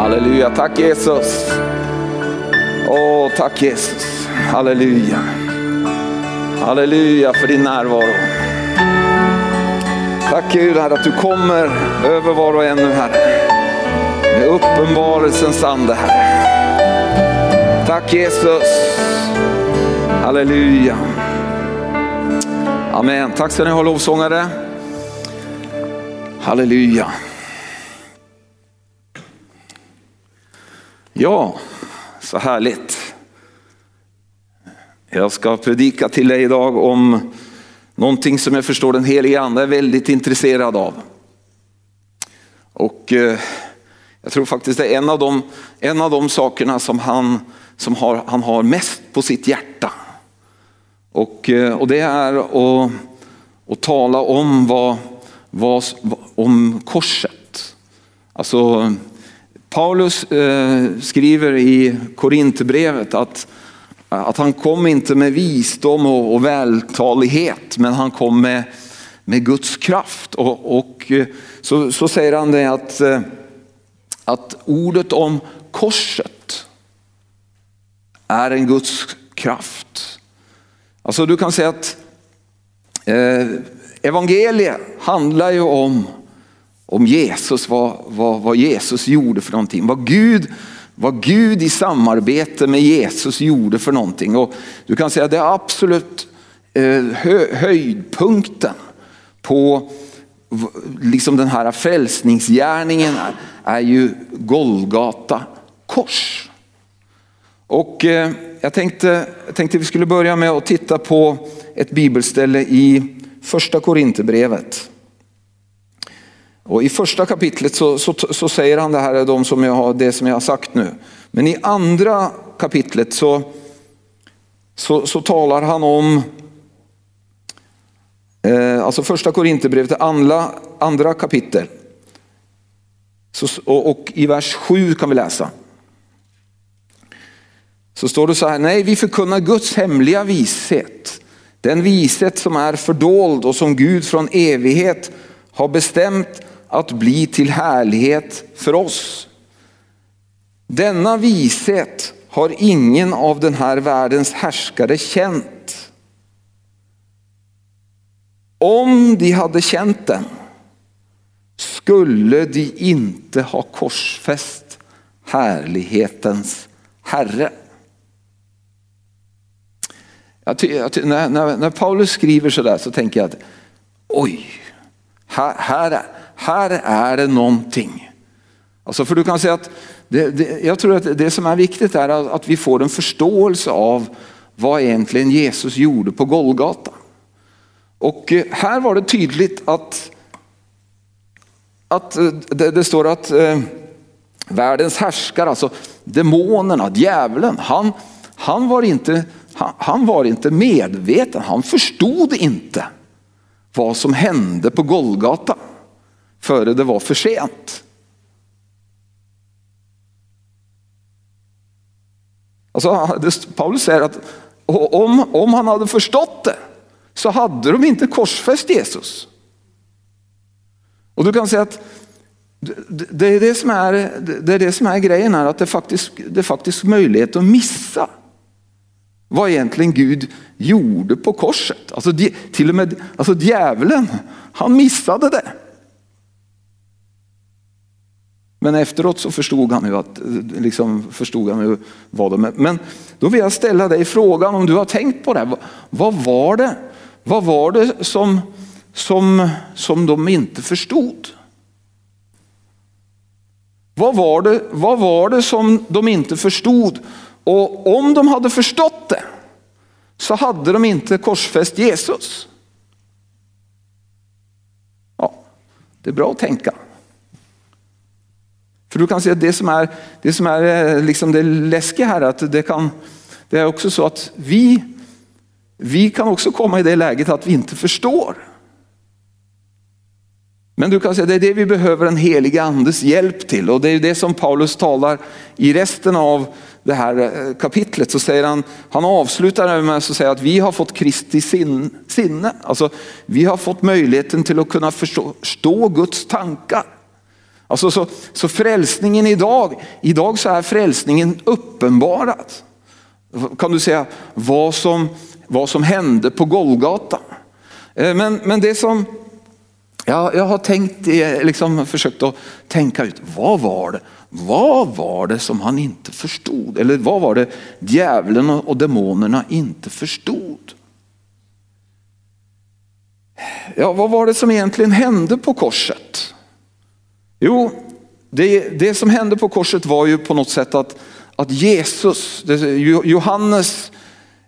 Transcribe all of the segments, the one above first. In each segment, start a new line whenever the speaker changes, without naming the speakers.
Halleluja, tack Jesus. Åh, tack Jesus. Halleluja. Halleluja för din närvaro. Tack Gud Herre att du kommer över var och en nu Herre. Med uppenbarelsens ande Herre. Tack Jesus. Halleluja. Amen. Tack ska ni ha lovsångare. Halleluja. Ja, så härligt. Jag ska predika till dig idag om någonting som jag förstår den helige ande är väldigt intresserad av. Och eh, jag tror faktiskt det är en av de, en av de sakerna som, han, som har, han har mest på sitt hjärta. Och, eh, och det är att, att tala om, vad, vad, om korset. Alltså Paulus eh, skriver i Korinthierbrevet att, att han kom inte med visdom och, och vältalighet men han kom med, med Guds kraft. Och, och eh, så, så, säger han det att, eh, att ordet om korset är en Guds kraft. Alltså du kan säga att eh, evangeliet handlar ju om om Jesus, vad, vad, vad Jesus gjorde för någonting. Vad Gud, vad Gud i samarbete med Jesus gjorde för någonting. Och du kan säga att det är absolut eh, hö, höjdpunkten på liksom den här frälsningsgärningen är, är ju Golgata kors. Och eh, jag tänkte, jag tänkte vi skulle börja med att titta på ett bibelställe i första Korinthierbrevet. Och I första kapitlet så, så, så, säger han det här, de som jag har, det som jag har sagt nu. Men i andra kapitlet så, så, så talar han om, eh, alltså första Korinthierbrevet, andra, andra kapitel. Så, och, och i vers 7 kan vi läsa. Så står det så här, nej vi förkunnar Guds hemliga vishet. Den vishet som är fördold och som Gud från evighet har bestämt att bli till härlighet för oss. Denna vishet har ingen av den här världens härskare känt. Om de hade känt den skulle de inte ha korsfäst härlighetens Herre. när, när, när Paulus skriver sådär så tänker jag att oj, här, här, här är det någonting. Alltså för du kan säga att det, det, jag tror att det som är viktigt är att vi får en förståelse av vad egentligen Jesus gjorde på Golgata. Och eh, här var det tydligt att, att eh, det, det står att eh, världens härskare, alltså demonerna, djävulen, han, han, var inte, han, han var inte medveten, han förstod inte vad som hände på Golgata före det var för sent. Alltså, Paulus säger att om, om han hade förstått det så hade de inte korsfäst Jesus. Och du kan säga att det är det som är, det är, det som är grejen här, att det faktiskt, det är faktiskt möjlighet att missa vad egentligen Gud gjorde på korset. Alltså, till och med alltså djävulen, han missade det. Men efteråt så förstod han ju att, liksom förstod han ju vad de Men då vill jag ställa dig frågan om du har tänkt på det. Vad, vad var det, vad var det som, som, som de inte förstod? Vad var, det, vad var det som de inte förstod? Och om de hade förstått det så hade de inte korsfäst Jesus. Ja, det är bra att tänka. För du kan se att det som är, det som är eh, liksom det läskiga här, att det, kan, det är också så att vi, vi kan också komma i det läget att vi inte förstår. Men du kan säga det är det vi behöver den helige andes hjälp till och det är det som Paulus talar i resten av det här eh, kapitlet. Så säger han, han avslutar med att säga att vi har fått Kristi sinne. Alltså vi har fått möjligheten till att kunna förstå Guds tankar. Alltså så, så frälsningen idag, idag så är frälsningen uppenbarad. Kan du säga vad som, vad som hände på Golgata. Eh, men, men det som jag, jag har tänkt, eh, liksom försökt att tänka ut, vad var det? Vad var det som han inte förstod? Eller vad var det djävulen och demonerna inte förstod? Ja, vad var det som egentligen hände på korset? Jo, det, det som hände på korset var ju på något sätt att, att Jesus, Johannes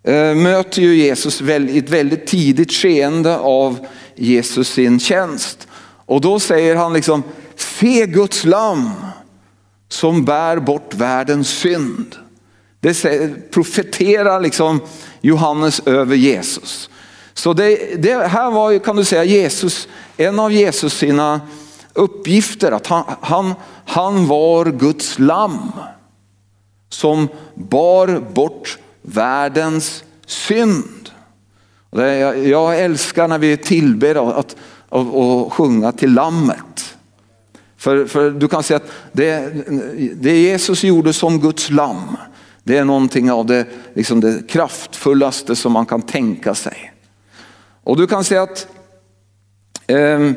eh, möter ju Jesus i ett väldigt tidigt skeende av Jesus sin tjänst. Och då säger han liksom, se Guds lam som bär bort världens synd. Det profeterar liksom Johannes över Jesus. Så det, det, här var ju, kan du säga Jesus, en av Jesus sina uppgifter, att han, han, han var Guds lamm som bar bort världens synd. Jag, älskar när vi tillber att, att, att, att sjunga till lammet. För, för du kan säga att det, det Jesus gjorde som Guds lamm, det är någonting av det, liksom det kraftfullaste som man kan tänka sig. Och du kan säga att eh,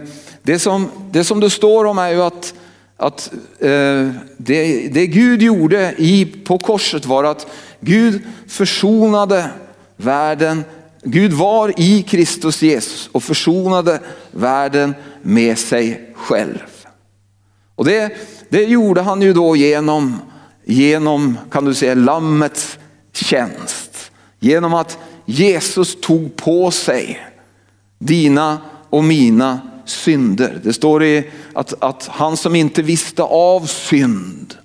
det, som, det som det står om är ju att, att eh, det, det Gud gjorde i, på korset var att Gud försonade världen. Gud var i Kristus Jesus och försonade världen med sig själv. Och det, det gjorde han ju då genom, genom, kan du säga, lammets tjänst. Genom att Jesus tog på sig dina och mina synder. Det står i att, att han som inte visste av synd,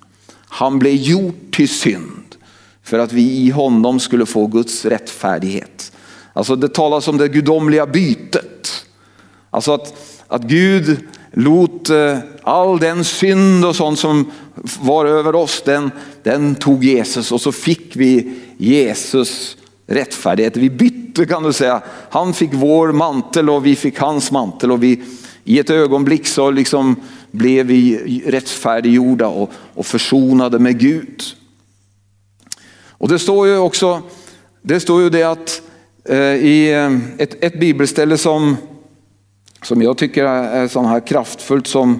han blev gjort till synd för att vi i honom skulle få Guds rättfärdighet. Alltså det talas om det gudomliga bytet. Alltså att, att Gud låt eh, all den synd och sånt som var över oss, den, den tog Jesus och så fick vi Jesus rättfärdighet. Vi bytte kan du säga. Han fick vår mantel och vi fick hans mantel och vi i ett ögonblick så liksom blev vi rättfärdiggjorda och, och försonade med Gud. Och det står ju också, det står ju det att eh, i eh, ett, ett bibelställe som, som jag tycker är så här kraftfullt som,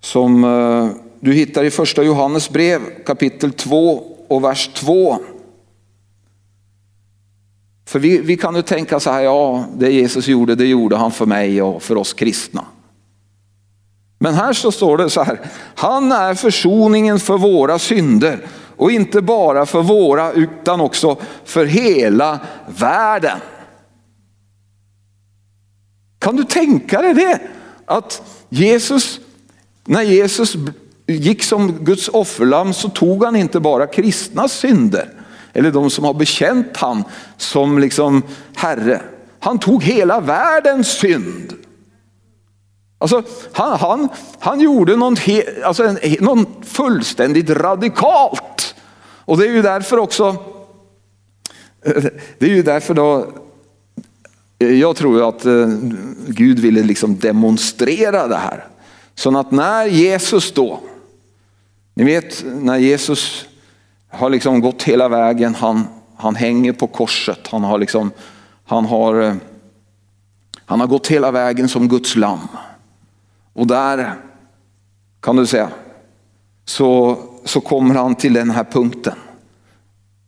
som eh, du hittar i första Johannes brev kapitel 2 och vers 2. För vi, vi kan ju tänka så här, ja det Jesus gjorde, det gjorde han för mig och för oss kristna. Men här så står det så här, han är försoningen för våra synder och inte bara för våra utan också för hela världen. Kan du tänka dig det? Att Jesus, när Jesus gick som Guds offerlamm så tog han inte bara kristnas synder eller de som har bekänt han som liksom Herre. Han tog hela världens synd. Alltså, han, han, han gjorde något, he, alltså en, något fullständigt radikalt. Och det är ju därför också, det är ju därför då, jag tror att eh, Gud ville liksom demonstrera det här. Så att när Jesus då, ni vet när Jesus har liksom gått hela vägen. Han, han hänger på korset. Han har, liksom, han, har, eh, han har gått hela vägen som Guds lamm. Och där kan du säga så, så kommer han till den här punkten.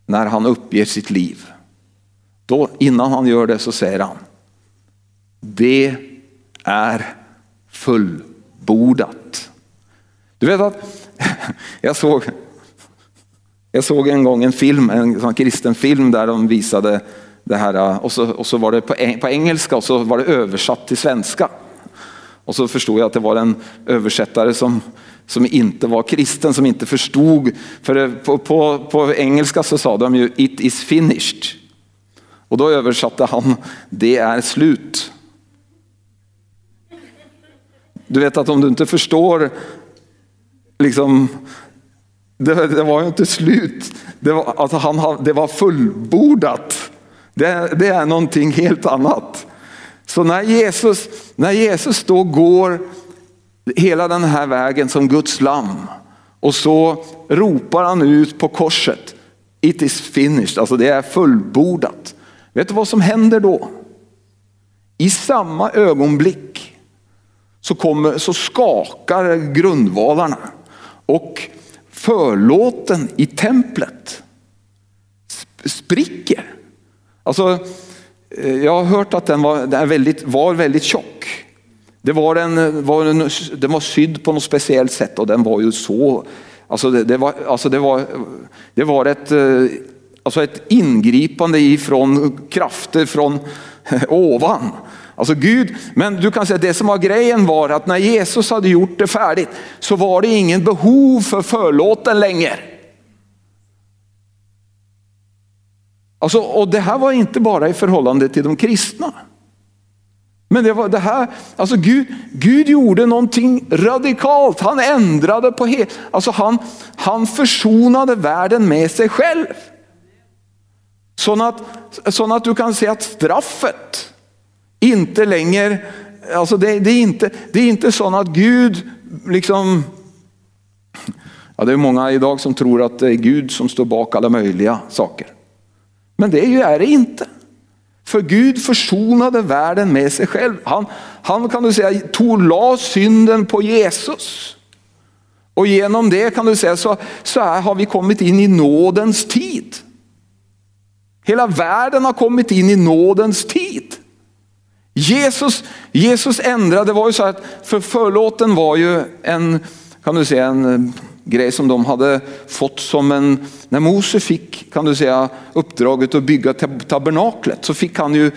När han uppger sitt liv. Då, innan han gör det så säger han. Det är fullbordat. Du vet att jag såg jag såg en gång en film, en sån kristen film där de visade det här äh, och så, och så var det på, på engelska och så var det översatt till svenska. Och så förstod jag att det var en översättare som, som inte var kristen, som inte förstod. För äh, på, på, på engelska så sa de ju it is finished. Och då översatte han det är slut. Du vet att om du inte förstår liksom det, det, var ju inte slut. Det var, alltså han, det var fullbordat. Det, det, är någonting helt annat. Så när Jesus, när Jesus då går hela den här vägen som Guds lamm. Och så ropar han ut på korset, it is finished, alltså det är fullbordat. Vet du vad som händer då? I samma ögonblick så, kommer, så skakar grundvalarna och förlåten i templet spricker. Alltså, eh, jag har hört att den var, den väldigt, var väldigt tjock. Det var, en, var en, den var sydd på något speciellt sätt och den var ju så, alltså det, det var, alltså det var, det var ett, eh, alltså ett ingripande ifrån krafter från ovan. Alltså Gud, men du kan säga att det som var grejen var att när Jesus hade gjort det färdigt så var det ingen behov för förlåten längre. Alltså, och det här var inte bara i förhållande till de kristna. Men det var det här, alltså Gud, Gud gjorde någonting radikalt. Han ändrade på helt, alltså han, han försonade världen med sig själv. Så att, så att du kan se att straffet inte längre, alltså det, det, är inte, det är inte så att Gud liksom, ja det är många idag som tror att det är Gud som står bak alla möjliga saker. Men det är det inte. För Gud försonade världen med sig själv. Han, han kan du säga tog la synden på Jesus. Och genom det kan du säga så, så har vi kommit in i nådens tid. Hela världen har kommit in i nådens tid. Jesus, Jesus ändrade, det var ju så att för förlåten var ju en, kan du säga, en eh, grej som de hade fått som en, när Mose fick kan du säga uppdraget att bygga tabernaklet så fick han ju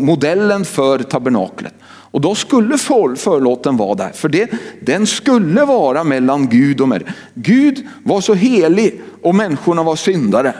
modellen för tabernaklet. Och då skulle förlåten vara där, för det, den skulle vara mellan Gud och människa. Gud var så helig och människorna var syndare.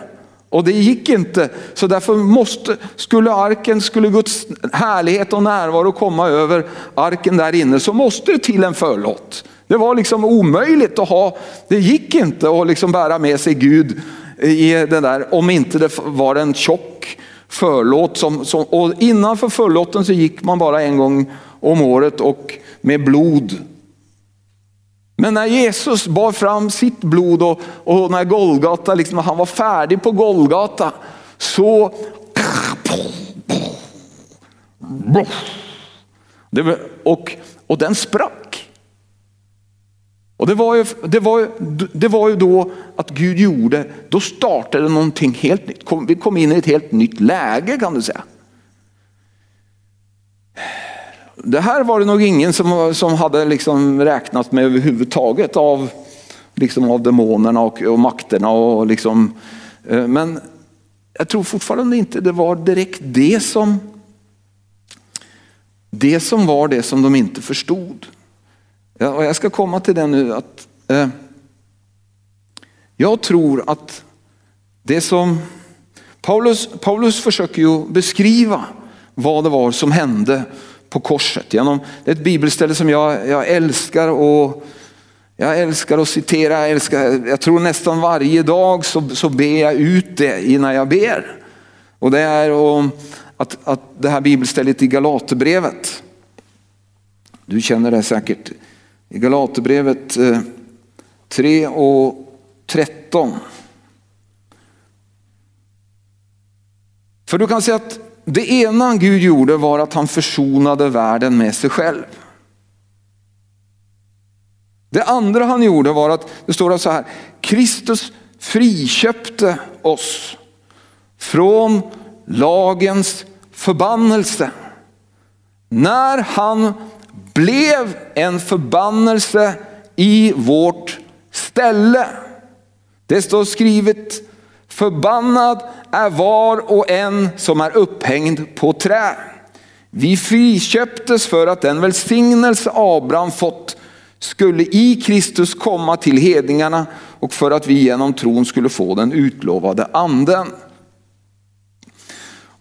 Och det gick inte, så därför måste, skulle arken, skulle Guds härlighet och närvaro komma över arken där inne så måste det till en förlåt. Det var liksom omöjligt att ha, det gick inte att liksom bära med sig Gud i det där om inte det var en tjock förlåt. Som, som, och innanför förlåten så gick man bara en gång om året och med blod. Men när Jesus bar fram sitt blod och, och när Golgata, liksom, han var färdig på Golgata så och, och den sprack. Och det var, ju, det, var ju, det var ju då att Gud gjorde, då startade någonting helt nytt. Vi kom in i ett helt nytt läge kan du säga. Det här var det nog ingen som, som hade liksom räknat med överhuvudtaget av, liksom av demonerna och, och makterna. Och liksom, eh, men jag tror fortfarande inte det var direkt det som, det som var det som de inte förstod. Ja, och jag ska komma till det nu att eh, jag tror att det som Paulus, Paulus försöker ju beskriva vad det var som hände på korset. Genom, det är ett bibelställe som jag, jag älskar och jag älskar att citera, jag, älskar, jag tror nästan varje dag så, så ber jag ut det innan jag ber. Och det är om att, att det här bibelstället i Galaterbrevet. Du känner det säkert. I Galaterbrevet eh, 3 och 13. För du kan säga att det ena Gud gjorde var att han försonade världen med sig själv. Det andra han gjorde var att, det står så här, Kristus friköpte oss från lagens förbannelse. När han blev en förbannelse i vårt ställe. Det står skrivet, förbannad är var och en som är upphängd på trä. Vi friköptes för att den välsignelse Abraham fått skulle i Kristus komma till hedningarna och för att vi genom tron skulle få den utlovade anden.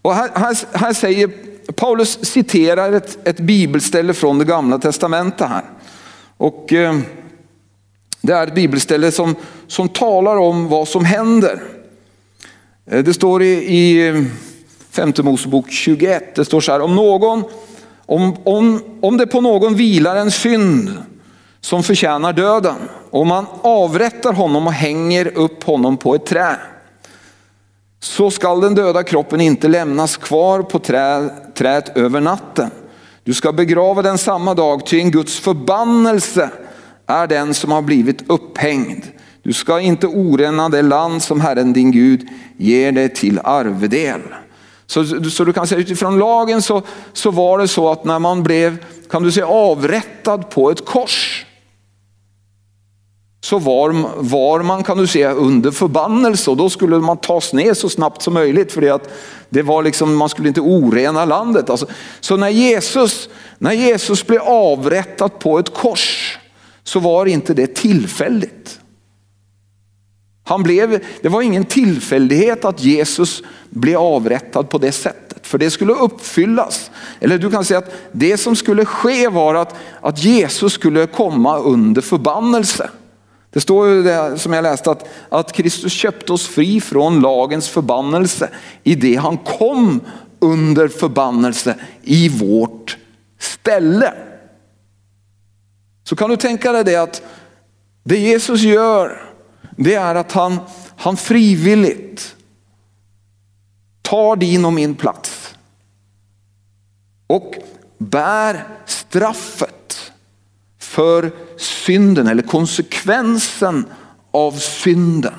Och här, här, här säger Paulus citerar ett, ett bibelställe från det gamla testamentet här. Och eh, det är ett bibelställe som, som talar om vad som händer. Eh, det står i, i eh, femte Mosebok 21, det står så här, om någon Om, om, om det på någon vilar en synd som förtjänar döden om man avrättar honom och hänger upp honom på ett trä så skall den döda kroppen inte lämnas kvar på trä, träet över natten. Du ska begrava den samma dag, ty en Guds förbannelse är den som har blivit upphängd. Du ska inte orena det land som Herren din Gud ger dig till arvedel. Så, så du kan säga utifrån lagen så, så var det så att när man blev kan du säga, avrättad på ett kors så var, var man kan du säga under förbannelse och då skulle man tas ner så snabbt som möjligt för att det var liksom, man skulle inte orena landet. Alltså, så när Jesus, när Jesus blev avrättad på ett kors så var inte det tillfälligt. Han blev, det var ingen tillfällighet att Jesus blev avrättad på det sättet. För det skulle uppfyllas. Eller du kan säga att det som skulle ske var att, att Jesus skulle komma under förbannelse. Det står ju det som jag läste att, att Kristus köpte oss fri från lagens förbannelse i det han kom under förbannelse i vårt ställe. Så kan du tänka dig det att det Jesus gör det är att han, han frivilligt tar din och min plats och bär straffet för synden eller konsekvensen av synden.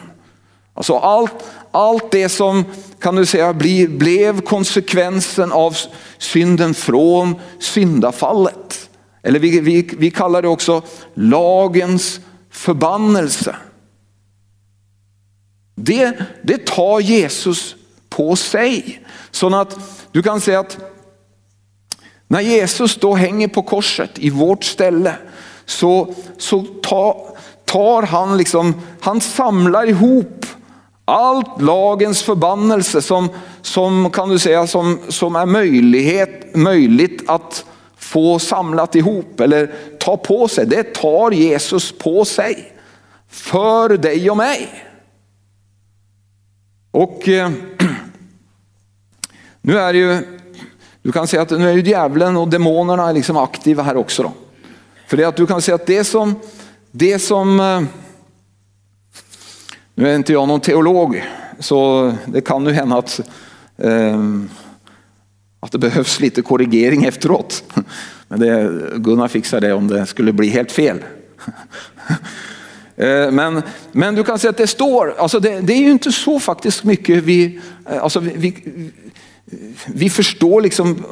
Alltså allt, allt det som kan du säga blir, blev konsekvensen av synden från syndafallet. Eller vi, vi, vi kallar det också lagens förbannelse. Det, det tar Jesus på sig. Så att du kan säga att när Jesus då hänger på korset i vårt ställe så, så tar, tar han liksom, han samlar ihop allt lagens förbannelse som, som kan du säga som, som är möjlighet, möjligt att få samlat ihop eller ta på sig. Det tar Jesus på sig för dig och mig. Och eh, nu är det ju, du kan säga att nu är ju djävulen och demonerna liksom aktiva här också. Då. För det att du kan säga att det som, det som, eh, nu är inte jag någon teolog, så det kan ju hända att, eh, att det behövs lite korrigering efteråt. Men det, Gunnar fixar det om det skulle bli helt fel. Eh, men, men du kan säga att det står, alltså det, det är ju inte så faktiskt mycket vi, eh, alltså vi, vi, vi förstår liksom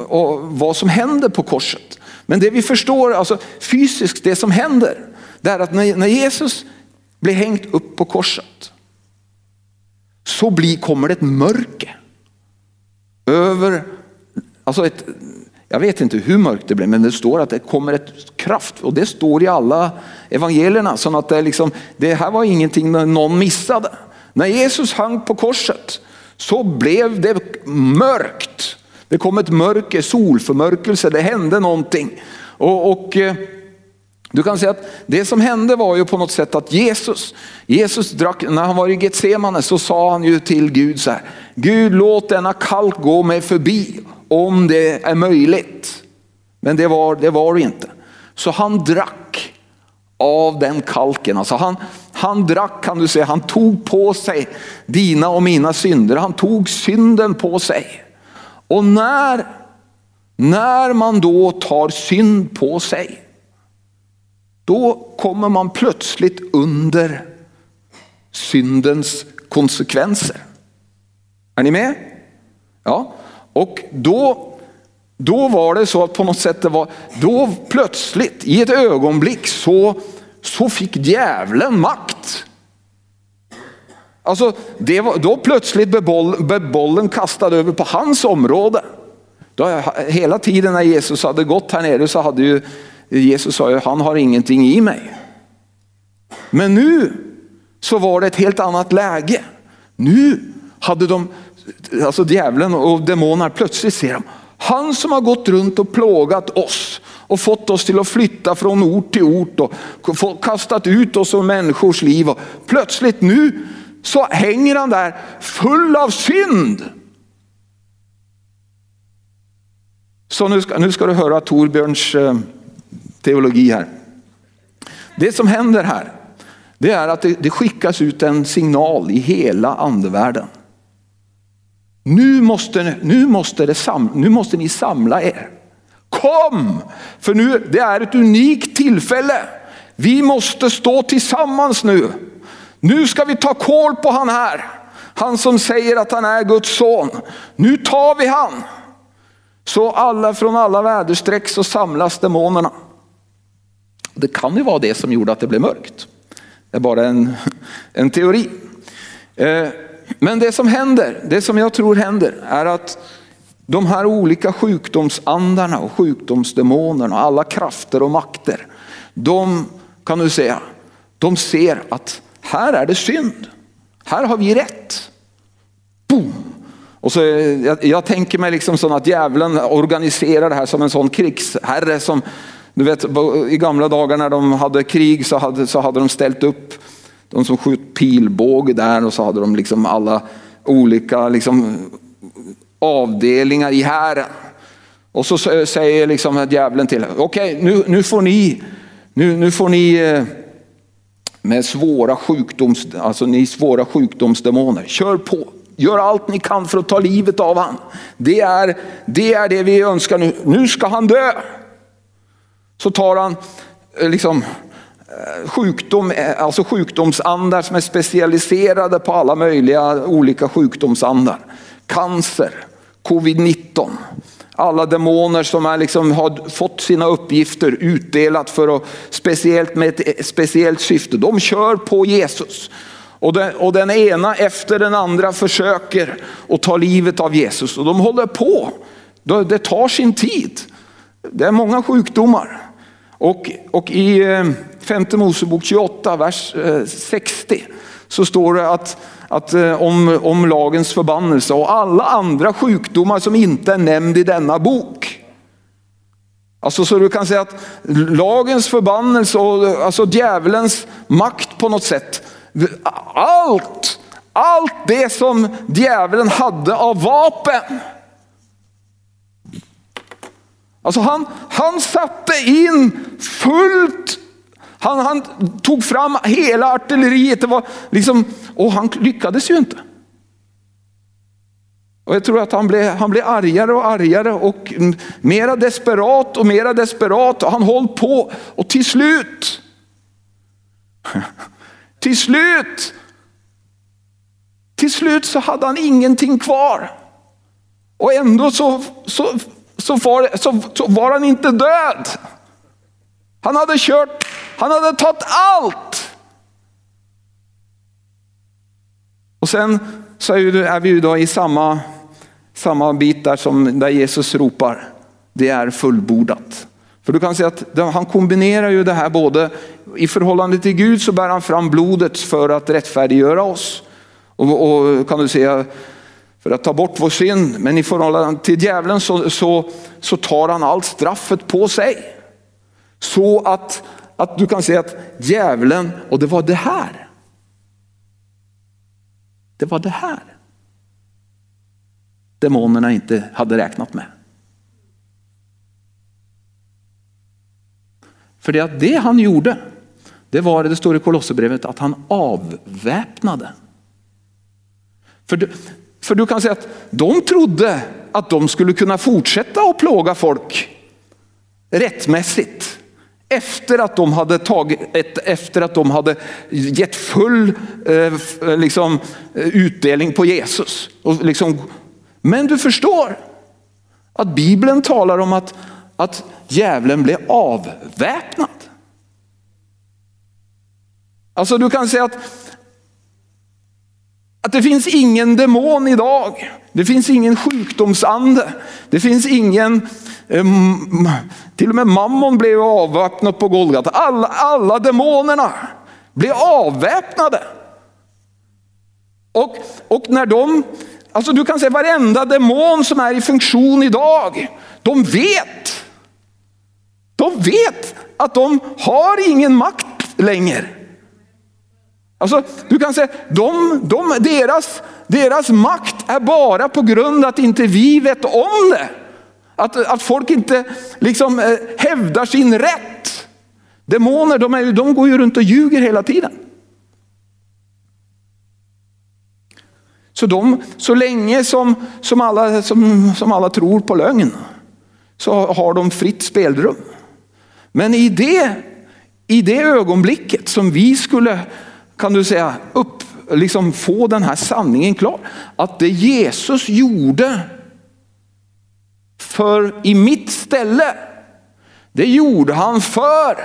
vad som händer på korset. Men det vi förstår alltså fysiskt, det som händer, det är att när, när Jesus blir hängt upp på korset så blir, kommer det ett mörker över, alltså ett, jag vet inte hur mörkt det blev, men det står att det kommer ett kraft och det står i alla evangelierna. Så att det, liksom, det här var ingenting någon missade. När Jesus hang på korset så blev det mörkt. Det kom ett mörker, solförmörkelse, det hände någonting. Och, och eh, du kan säga att det som hände var ju på något sätt att Jesus, Jesus drack, när han var i Getsemane så sa han ju till Gud så här, Gud låt denna kalk gå mig förbi om det är möjligt. Men det var det var inte. Så han drack av den kalken. Alltså han, han drack kan du säga, han tog på sig dina och mina synder. Han tog synden på sig. Och när, när man då tar synd på sig, då kommer man plötsligt under syndens konsekvenser. Är ni med? Ja, och då, då var det så att på något sätt det var, då plötsligt i ett ögonblick så, så fick djävulen makt. Alltså det var, då plötsligt blev, boll, blev bollen kastad över på hans område. Då, hela tiden när Jesus hade gått här nere så hade ju Jesus sa ju han har ingenting i mig. Men nu så var det ett helt annat läge. Nu hade de alltså djävulen och demonerna, plötsligt ser de, han som har gått runt och plågat oss och fått oss till att flytta från ort till ort och kastat ut oss ur människors liv. Och plötsligt nu så hänger han där full av synd. Så nu ska, nu ska du höra Torbjörns eh, teologi här. Det som händer här, det är att det, det skickas ut en signal i hela andevärlden. Nu måste, nu, måste det sam, nu måste ni samla er. Kom! För nu, det är ett unikt tillfälle. Vi måste stå tillsammans nu. Nu ska vi ta koll på han här. Han som säger att han är Guds son. Nu tar vi han. Så alla från alla väderstreck så samlas demonerna. Det kan ju vara det som gjorde att det blev mörkt. Det är bara en, en teori. Eh, men det som händer, det som jag tror händer är att de här olika sjukdomsandarna och sjukdomsdemonerna, alla krafter och makter, de kan du säga, de ser att här är det synd. Här har vi rätt. Boom! Och så, jag, jag tänker mig liksom så att djävulen organiserar det här som en sån krigsherre som du vet, i gamla dagar när de hade krig så hade, så hade de ställt upp de som sköt pilbåge där och så hade de liksom alla olika liksom, avdelningar i hären. Och så säger liksom djävulen till okej okay, nu, nu får ni, nu, nu får ni eh, med svåra, sjukdoms, alltså ni svåra sjukdomsdemoner, kör på. Gör allt ni kan för att ta livet av han. Det är, det är det vi önskar nu. Nu ska han dö. Så tar han eh, liksom sjukdom, eh, alltså sjukdomsandar som är specialiserade på alla möjliga olika sjukdomsandar. Cancer, covid-19, alla demoner som är liksom, har fått sina uppgifter utdelat för att, speciellt med ett eh, speciellt syfte. De kör på Jesus. Och den, och den ena efter den andra försöker att ta livet av Jesus. Och de håller på. Det tar sin tid. Det är många sjukdomar. Och, och i eh, femte Mosebok 28, vers eh, 60 så står det att, att eh, om, om lagens förbannelse och alla andra sjukdomar som inte är nämnd i denna bok. Alltså så du kan säga att lagens förbannelse och alltså djävulens makt på något sätt. Allt, allt det som djävulen hade av vapen Alltså han, han satte in fullt, han, han tog fram hela artilleriet. Det var liksom, och han lyckades ju inte. Och jag tror att han blev, han blev argare och argare och mera desperat och mera desperat. Och han höll på och till slut, till slut, till slut så hade han ingenting kvar. Och ändå så, så så var, så, så var han inte död. Han hade kört, han hade tagit allt. Och sen så är vi ju då i samma, samma bit där som där Jesus ropar, det är fullbordat. För du kan se att han kombinerar ju det här både i förhållande till Gud så bär han fram blodet för att rättfärdiggöra oss. Och, och kan du säga för att ta bort vår synd. Men i förhållande till djävulen så, så, så tar han allt straffet på sig. Så att, att du kan säga att djävulen, och det var det här. Det var det här demonerna inte hade räknat med. För det att det han gjorde, det var, det står i Kolosserbrevet, att han avväpnade. För för du kan säga att de trodde att de skulle kunna fortsätta att plåga folk rättmässigt. Efter att de hade, tagit, efter att de hade gett full eh, eh liksom, eh, utdelning på Jesus. Och liksom, men du förstår att Bibeln talar om att, att djävulen blev avväpnad. Alltså du kan säga att att det finns ingen demon idag. Det finns ingen sjukdomsande. Det finns ingen, um, till och med mammon blev avväpnad på Golgata. Alla, alla demonerna blev avväpnade. Och, och när de, alltså du kan säga varenda demon som är i funktion idag, de vet. De vet att de har ingen makt längre. Alltså, du kan säga, de, de, deras, deras makt är bara på grund av att inte vi vet om det. Att, att folk inte liksom eh, hävdar sin rätt. Demoner de, är, de går ju runt och ljuger hela tiden. Så, de, så länge som, som, alla, som, som alla tror på lögn så har de fritt spelrum. Men i det, i det ögonblicket som vi skulle, kan du säga, upp, liksom få den här sanningen klar. Att det Jesus gjorde för i mitt ställe, det gjorde han för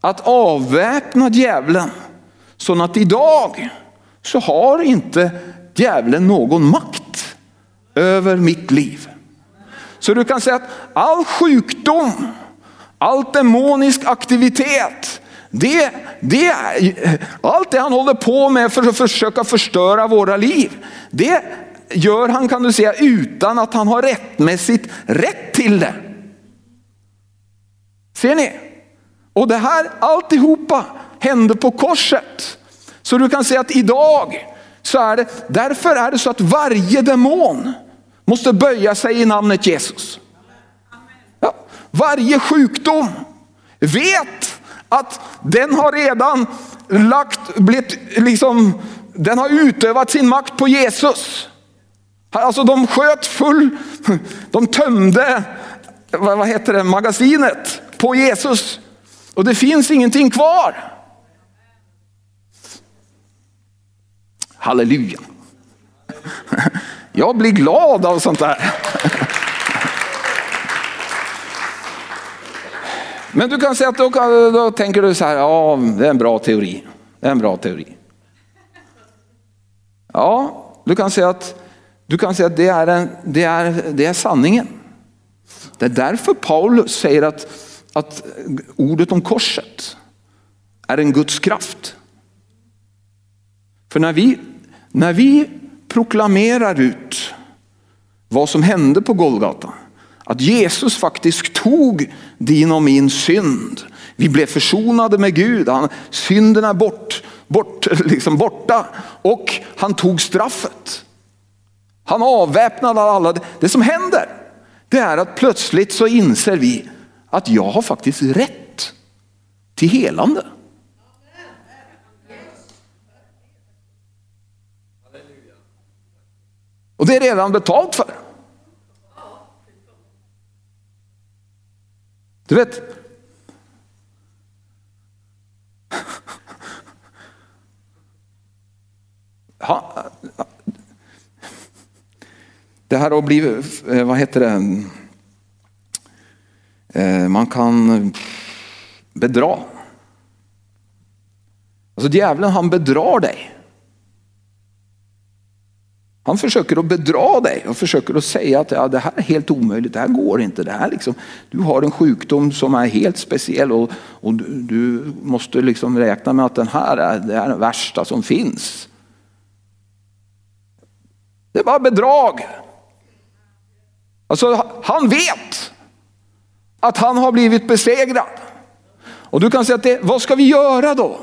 att avväpna djävulen. Så att idag så har inte djävulen någon makt över mitt liv. Så du kan säga att all sjukdom, all demonisk aktivitet, det, det, allt det han håller på med för att försöka förstöra våra liv, det gör han kan du säga utan att han har rättmässigt rätt till det. Ser ni? Och det här alltihopa hände på korset. Så du kan säga att idag så är det, därför är det så att varje demon måste böja sig i namnet Jesus. Ja, varje sjukdom vet att den har redan lagt, blivit, liksom, den har utövat sin makt på Jesus. Alltså de sköt full, de tömde, vad heter det, magasinet på Jesus. Och det finns ingenting kvar. Halleluja. Jag blir glad av sånt där. Men du kan säga att då, då tänker du så här, ja det är en bra teori. Det är en bra teori. Ja, du kan säga att, du kan säga att det, är en, det, är, det är sanningen. Det är därför Paulus säger att, att ordet om korset är en Guds kraft. För när vi, när vi proklamerar ut vad som hände på Golgata, att Jesus faktiskt tog din och min synd. Vi blev försonade med Gud, han, är bort, bort, liksom borta och han tog straffet. Han avväpnade alla. Det som händer det är att plötsligt så inser vi att jag har faktiskt rätt till helande. Och det är redan betalt för. Du vet. Det här att bli, eh, vad heter det, eh, man kan bedra. Alltså djävulen han bedrar dig. Han försöker att bedra dig och försöker att säga att ja, det här är helt omöjligt, det här går inte. Det här liksom, du har en sjukdom som är helt speciell och, och du, du, måste liksom räkna med att den här är, det är den värsta som finns. Det är bara bedrag. Alltså, han vet att han har blivit besegrad. Och du kan säga att det, vad ska vi göra då?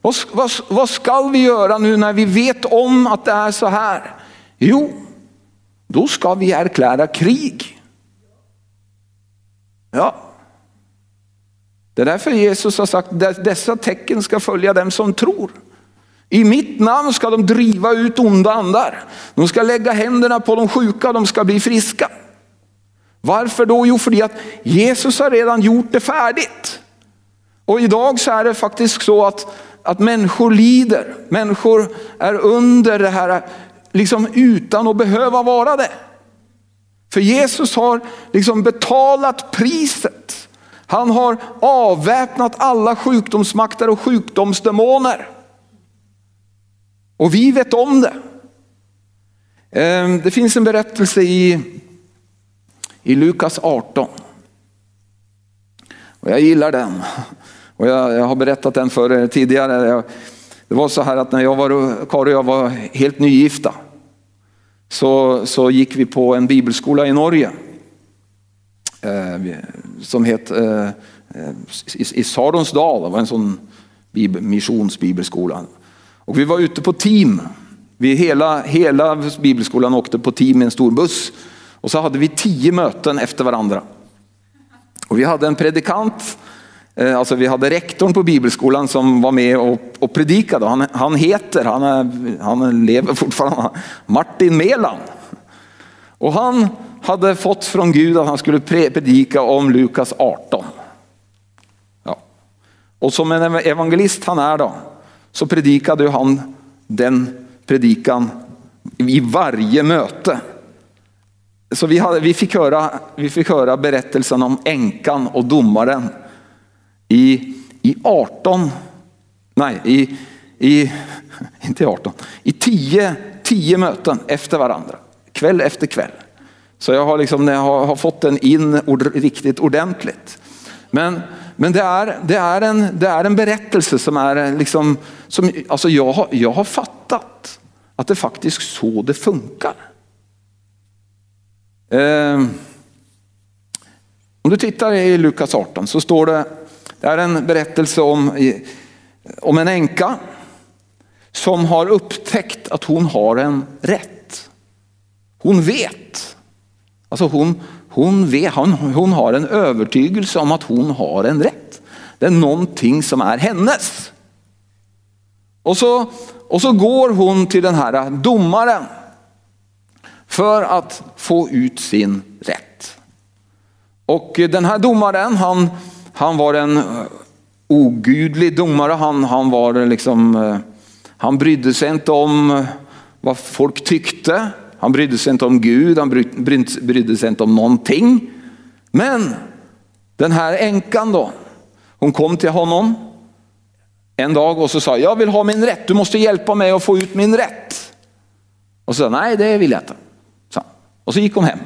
Vad, vad, vad ska vi göra nu när vi vet om att det är så här? Jo, då ska vi erklära krig. Ja. Det är därför Jesus har sagt att dessa tecken ska följa dem som tror. I mitt namn ska de driva ut onda andar. De ska lägga händerna på de sjuka och de ska bli friska. Varför då? Jo, för att Jesus har redan gjort det färdigt. Och idag så är det faktiskt så att, att människor lider. Människor är under det här liksom utan att behöva vara det. För Jesus har liksom betalat priset. Han har avväpnat alla sjukdomsmakter och sjukdomsdemoner. Och vi vet om det. Ehm, det finns en berättelse i, i Lukas 18. Och jag gillar den. Och jag, jag har berättat den för er tidigare. Det var så här att när jag var, Karin och jag var helt nygifta så, så gick vi på en bibelskola i Norge. Eh, som hette eh, eh, i, i Saronsdal, det var en sån bibel, missionsbibelskola. Och vi var ute på team. Vi hela, hela bibelskolan åkte på team med en stor buss. Och så hade vi tio möten efter varandra. Och vi hade en predikant, Eh, alltså vi hade rektorn på bibelskolan som var med och, och predikade. Han, han heter, han, är, han lever fortfarande, Martin Melan. Och han hade fått från Gud att han skulle predika om Lukas 18. Ja. Och som en evangelist han är då, så predikade han den predikan i varje möte. Så vi, hade, vi, fick höra, vi fick höra berättelsen om änkan och domaren i, i 18, nej i, i inte 18, i 10, 10 möten efter varandra, kväll efter kväll. Så jag har, liksom, jag har, har fått den in ord, riktigt ordentligt. Men, men det, är, det, är en, det är en berättelse som är liksom, som, alltså jag, har, jag har fattat att det faktiskt så det funkar. Eh, om du tittar i Lukas 18 så står det, det är en berättelse om, om en änka som har upptäckt att hon har en rätt. Hon vet. Alltså hon, hon, vet, hon, hon har en övertygelse om att hon har en rätt. Det är någonting som är hennes. Och så, och så går hon till den här domaren för att få ut sin rätt. Och den här domaren, han, han var en eh, ogudlig domare. Han, han, var eh, liksom, eh, han brydde sig inte om vad folk tyckte. Han brydde sig inte om Gud, han brydde sig inte om någonting. Men den här änkan då, hon kom till honom en dag och så sa jag vill ha min rätt, du måste hjälpa mig att få ut min rätt. Och så sa nej det vill jag inte. Och så gick hon hem.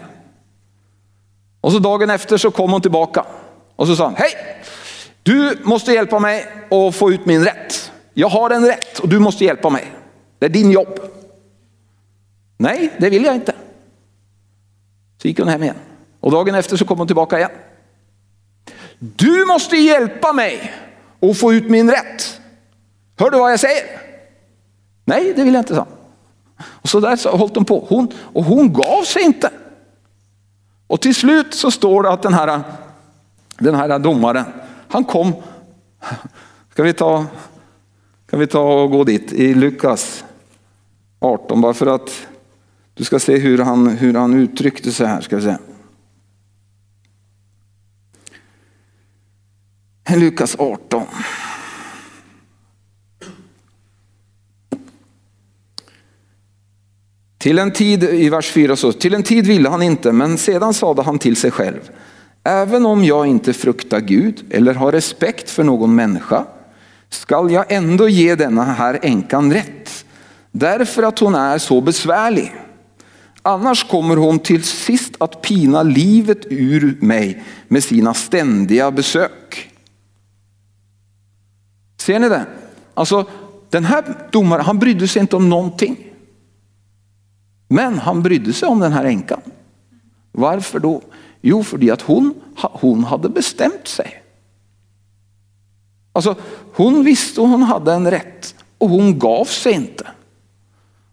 Och så dagen efter så kom hon tillbaka och så sa han, hej, du måste hjälpa mig att få ut min rätt. Jag har en rätt och du måste hjälpa mig. Det är din jobb. Nej, det vill jag inte. Så gick hon hem igen. Och dagen efter så kom hon tillbaka igen. Du måste hjälpa mig att få ut min rätt. Hör du vad jag säger? Nej, det vill jag inte, sa och så där så höll de på. Hon, och hon gav sig inte. Och till slut så står det att den här, den här domaren, han kom, ska vi ta, kan vi ta och gå dit i Lukas 18 bara för att du ska se hur han, hur han uttryckte sig här. Ska vi se. Lukas 18. Till en tid, i vers 4 så, till en tid ville han inte, men sedan sade han till sig själv, även om jag inte fruktar Gud eller har respekt för någon människa, skall jag ändå ge denna här änkan rätt, därför att hon är så besvärlig. Annars kommer hon till sist att pina livet ur mig med sina ständiga besök. Ser ni det? Alltså, den här domaren, han brydde sig inte om någonting. Men han brydde sig om den här änkan. Varför då? Jo, för att hon, hon hade bestämt sig. Alltså, hon visste hon hade en rätt och hon gav sig inte.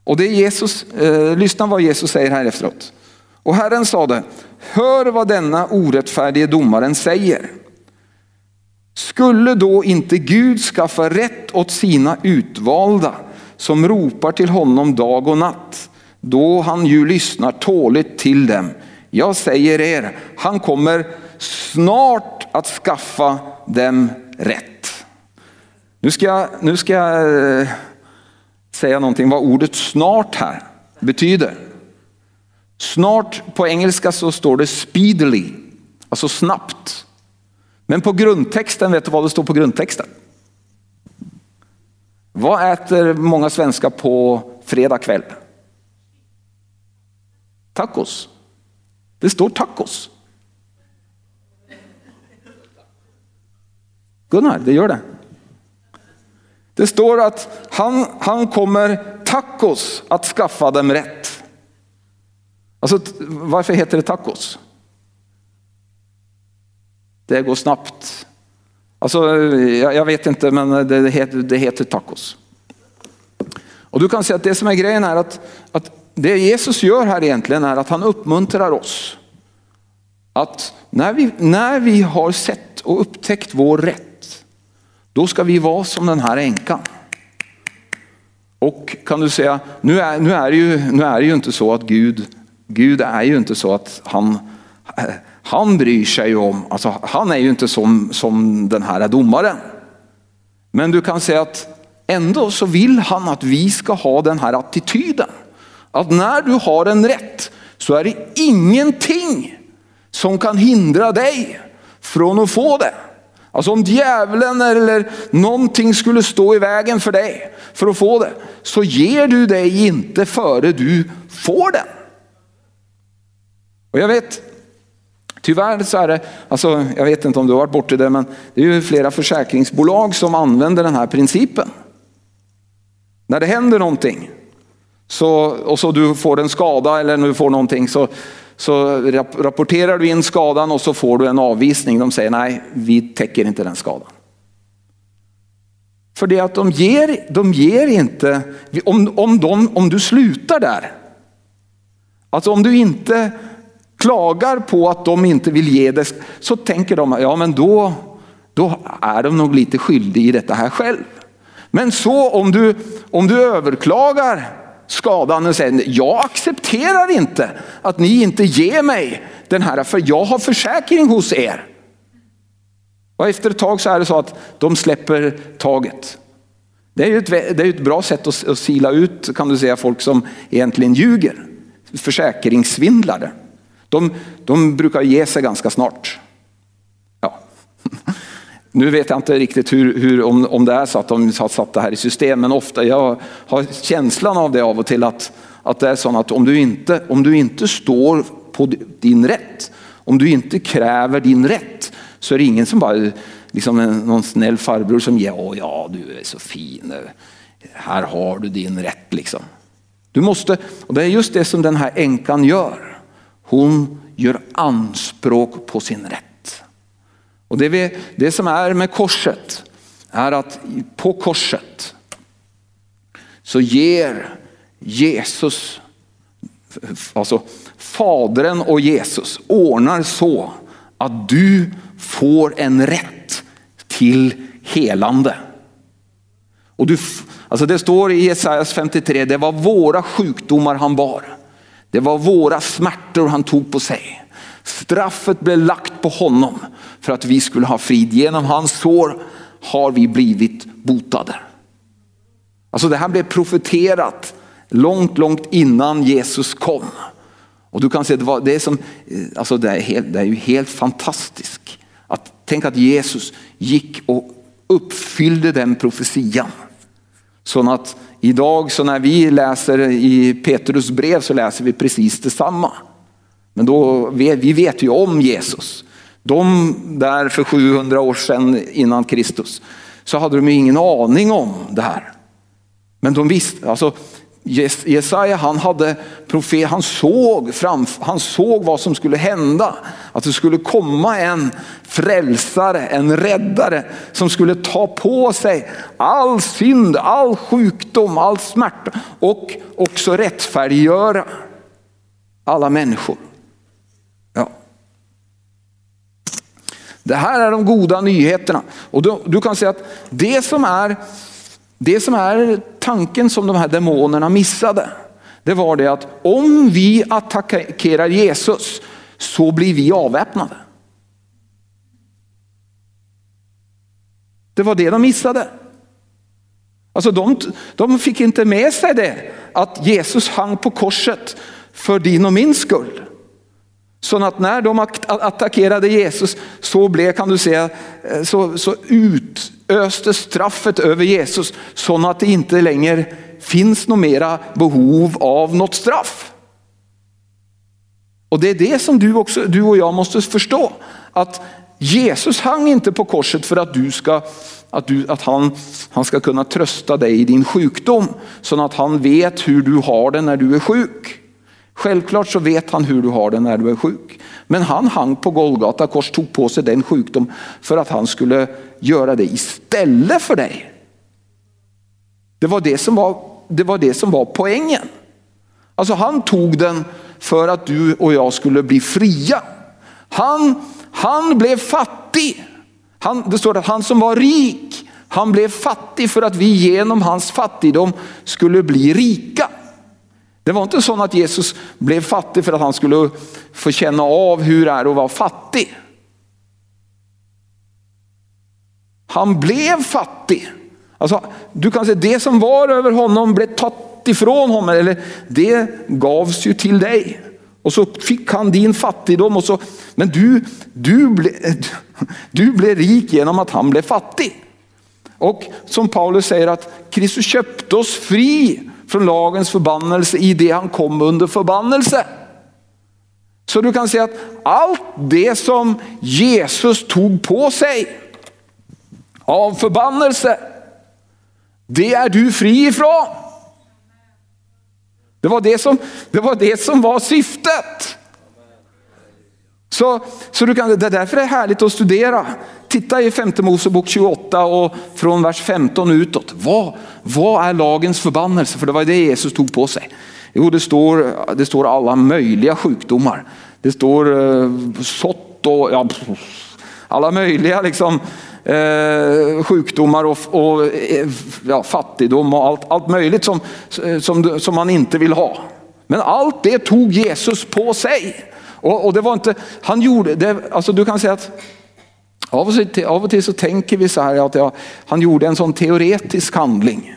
Och det är Jesus, eh, lyssna vad Jesus säger här efteråt. Och Herren sade, hör vad denna orättfärdige domaren säger. Skulle då inte Gud skaffa rätt åt sina utvalda som ropar till honom dag och natt? då han ju lyssnar tåligt till dem. Jag säger er, han kommer snart att skaffa dem rätt. Nu ska jag, nu ska jag eh, säga någonting vad ordet snart här betyder. Snart på engelska så står det speedily, alltså snabbt. Men på grundtexten, vet du vad det står på grundtexten? Vad äter många svenskar på fredag kväll? Tacos. Det står tacos. Gunnar, det gör det. Det står att han, han kommer tacos att skaffa dem rätt. Alltså, varför heter det tacos? Det går snabbt. Alltså, jag, jag vet inte, men det, det, heter, det heter tacos. Och du kan säga att det som är grejen är att, att det Jesus gör här egentligen är att han uppmuntrar oss. Att när vi, när vi har sett och upptäckt vår rätt, då ska vi vara som den här änkan. Och kan du säga, nu är, nu är, det, ju, nu är det ju inte så att Gud, Gud är ju inte så att han, han bryr sig om, alltså han är ju inte som, som den här domaren. Men du kan säga att ändå så vill han att vi ska ha den här attityden. Att när du har en rätt så är det ingenting som kan hindra dig från att få det. Alltså om djävulen eller någonting skulle stå i vägen för dig för att få det, så ger du dig inte före du får den. Och jag vet, tyvärr så är det, alltså jag vet inte om du har varit borta det, men det är ju flera försäkringsbolag som använder den här principen. När det händer någonting så, och så du får en skada eller du får någonting så, så rapporterar du in skadan och så får du en avvisning. De säger nej, vi täcker inte den skadan. För det att de ger, de ger inte, om, om, de, om du slutar där, alltså om du inte klagar på att de inte vill ge det, så tänker de, ja men då, då är de nog lite skyldiga i detta här själv. Men så om du, om du överklagar skadan och säger, jag accepterar inte att ni inte ger mig den här, för jag har försäkring hos er. Och efter ett tag så är det så att de släpper taget. Det är ju ett, det är ett bra sätt att, att sila ut kan du säga folk som egentligen ljuger. Försäkringssvindlare. De, de brukar ge sig ganska snart. Ja. Nu vet jag inte riktigt hur, hur, om, om det är så att de har satt det här i system, men ofta, jag har känslan av det av och till att, att det är så att om du, inte, om du inte står på din rätt, om du inte kräver din rätt, så är det ingen som bara, liksom någon snäll farbror som ger, åh ja du är så fin, här har du din rätt liksom. Du måste, och det är just det som den här änkan gör. Hon gör anspråk på sin rätt. Och det, vi, det som är med korset är att på korset så ger Jesus, alltså Fadern och Jesus ordnar så att du får en rätt till helande. Och du, alltså det står i Jesajas 53, det var våra sjukdomar han bar. Det var våra smärtor han tog på sig. Straffet blev lagt på honom för att vi skulle ha frid. Genom hans sår har vi blivit botade. Alltså det här blev profeterat långt, långt innan Jesus kom. Och du kan se, det, var, det, är, som, eh, alltså det, är helt, det är ju helt fantastiskt. Att, tänk att Jesus gick och uppfyllde den profetian. Så att idag så när vi läser i Petrus brev så läser vi precis detsamma. Men då, vi vet ju om Jesus. De där för 700 år sedan innan Kristus så hade de ju ingen aning om det här. Men de visste, alltså Jesaja han hade profet, han såg, fram, han såg vad som skulle hända. Att det skulle komma en frälsare, en räddare som skulle ta på sig all synd, all sjukdom, all smärta och också rättfärdiggöra alla människor. Det här är de goda nyheterna. Och du, du kan säga att det som, är, det som är tanken som de här demonerna missade, det var det att om vi attackerar Jesus så blir vi avväpnade. Det var det de missade. Alltså de, de fick inte med sig det, att Jesus hang på korset för din och min skull. Så att när de attackerade Jesus så blev, kan du säga, eh, så, så utöstes straffet över Jesus så att det inte längre finns något mera behov av något straff. Och det är det som du, också, du och jag måste förstå. Att Jesus hang inte på korset för att, du ska, att, du, att han, han ska kunna trösta dig i din sjukdom. Så att han vet hur du har det när du är sjuk. Självklart så vet han hur du har det när du är sjuk. Men han hang på Golgata kors, tog på sig den sjukdom för att han skulle göra det istället för dig. Det var det som var, det var, det som var poängen. Alltså han tog den för att du och jag skulle bli fria. Han, han blev fattig. Han, det står att han som var rik, han blev fattig för att vi genom hans fattigdom skulle bli rika. Det var inte så att Jesus blev fattig för att han skulle få känna av hur det är att vara fattig. Han blev fattig. Alltså, du kan säga det som var över honom blev tagit ifrån honom, eller det gavs ju till dig. Och så fick han din fattigdom. Och så, men du, du, ble, du blev rik genom att han blev fattig. Och som Paulus säger att Kristus köpte oss fri från lagens förbannelse i det han kom under förbannelse. Så du kan säga att allt det som Jesus tog på sig av förbannelse, det är du fri ifrån. Det var det som, det var, det som var syftet. Så, så du kan, det är därför det är härligt att studera. Titta i femte Mosebok 28 och från vers 15 utåt. Vad, vad är lagens förbannelse? För det var det Jesus tog på sig. Jo, det står, det står alla möjliga sjukdomar. Det står eh, sått och ja, alla möjliga liksom, eh, sjukdomar och, och eh, ja, fattigdom och allt, allt möjligt som, som, som man inte vill ha. Men allt det tog Jesus på sig. Och, och det var inte, han gjorde det, alltså du kan säga att av och, till, av och till så tänker vi så här att jag, han gjorde en sån teoretisk handling.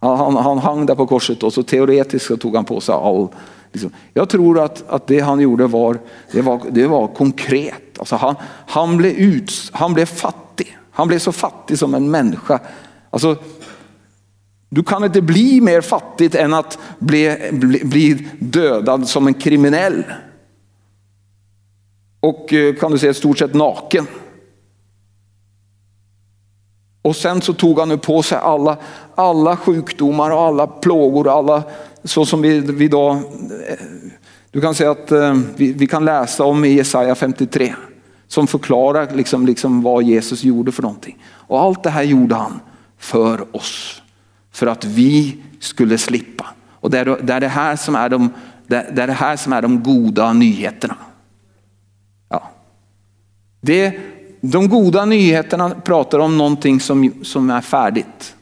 Han, han hang där på korset och så teoretiskt så tog han på sig all Liksom. Jag tror att, att det han gjorde var, det var, det var konkret. Alltså han, han, blev ut, han blev fattig. Han blev så fattig som en människa. Alltså, du kan inte bli mer fattigt än att bli, bli, bli dödad som en kriminell. Och eh, kan du säga stort sett naken. Och sen så tog han nu på sig alla, alla sjukdomar och alla plågor, alla så som vi, vi idag, eh, du kan säga att eh, vi, vi kan läsa om i Jesaja 53 som förklarar liksom, liksom vad Jesus gjorde för någonting. Och allt det här gjorde han för oss. För att vi skulle slippa. Och det är det, är det, här, som är de, det, är det här som är de goda nyheterna. Ja. Det, de goda nyheterna pratar om någonting som, som är färdigt.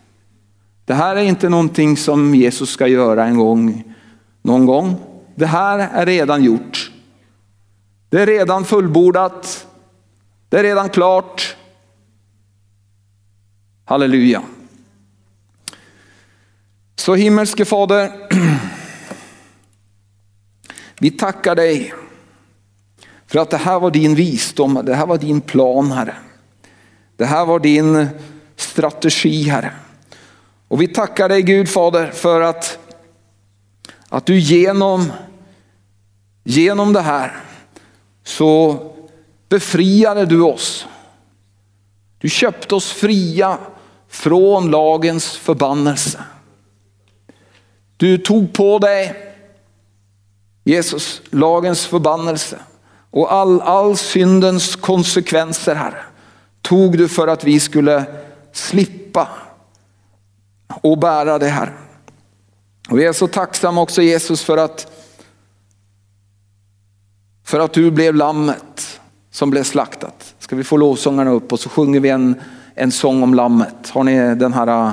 Det här är inte någonting som Jesus ska göra en gång, någon gång. Det här är redan gjort. Det är redan fullbordat. Det är redan klart. Halleluja. Så himmelske Fader, vi tackar dig för att det här var din visdom, det här var din plan Herre. Det här var din strategi Herre. Och vi tackar dig Gud Fader för att, att du genom, genom det här så befriade du oss. Du köpte oss fria från lagens förbannelse. Du tog på dig Jesus, lagens förbannelse och all, all syndens konsekvenser Herre tog du för att vi skulle slippa och bära det här. Och vi är så tacksamma också Jesus för att, för att du blev lammet som blev slaktat. Ska vi få lovsångarna upp och så sjunger vi en, en sång om lammet. Har ni den här,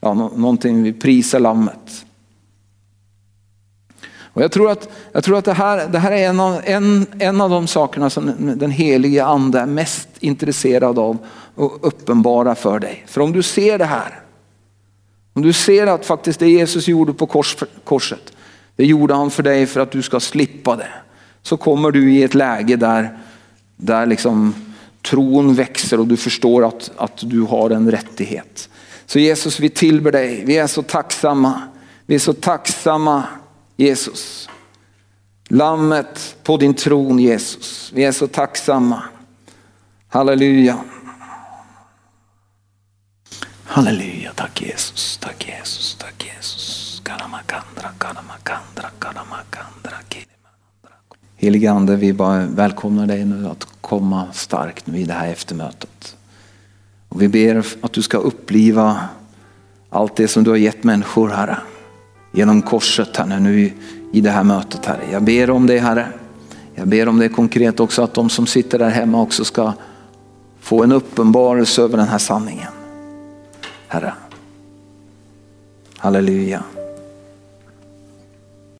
ja, någonting, vi prisar lammet. Och jag tror att, jag tror att det, här, det här är en av, en, en av de sakerna som den helige ande är mest intresserad av och uppenbara för dig. För om du ser det här om du ser att faktiskt det Jesus gjorde på kors, korset, det gjorde han för dig för att du ska slippa det. Så kommer du i ett läge där, där liksom tron växer och du förstår att, att du har en rättighet. Så Jesus vi tillber dig, vi är så tacksamma. Vi är så tacksamma Jesus. Lammet på din tron Jesus. Vi är så tacksamma. Halleluja. Halleluja, tack Jesus, tack Jesus, tack Jesus. Karamakandra, karamakandra, karamakandra, Helige Ande, vi bara välkomnar dig nu att komma starkt i det här eftermötet. Och vi ber att du ska uppliva allt det som du har gett människor, Herre genom korset här nu i, i det här mötet Herre. Jag ber om det Herre. Jag ber om det konkret också att de som sitter där hemma också ska få en uppenbarelse över den här sanningen. Herre. Halleluja.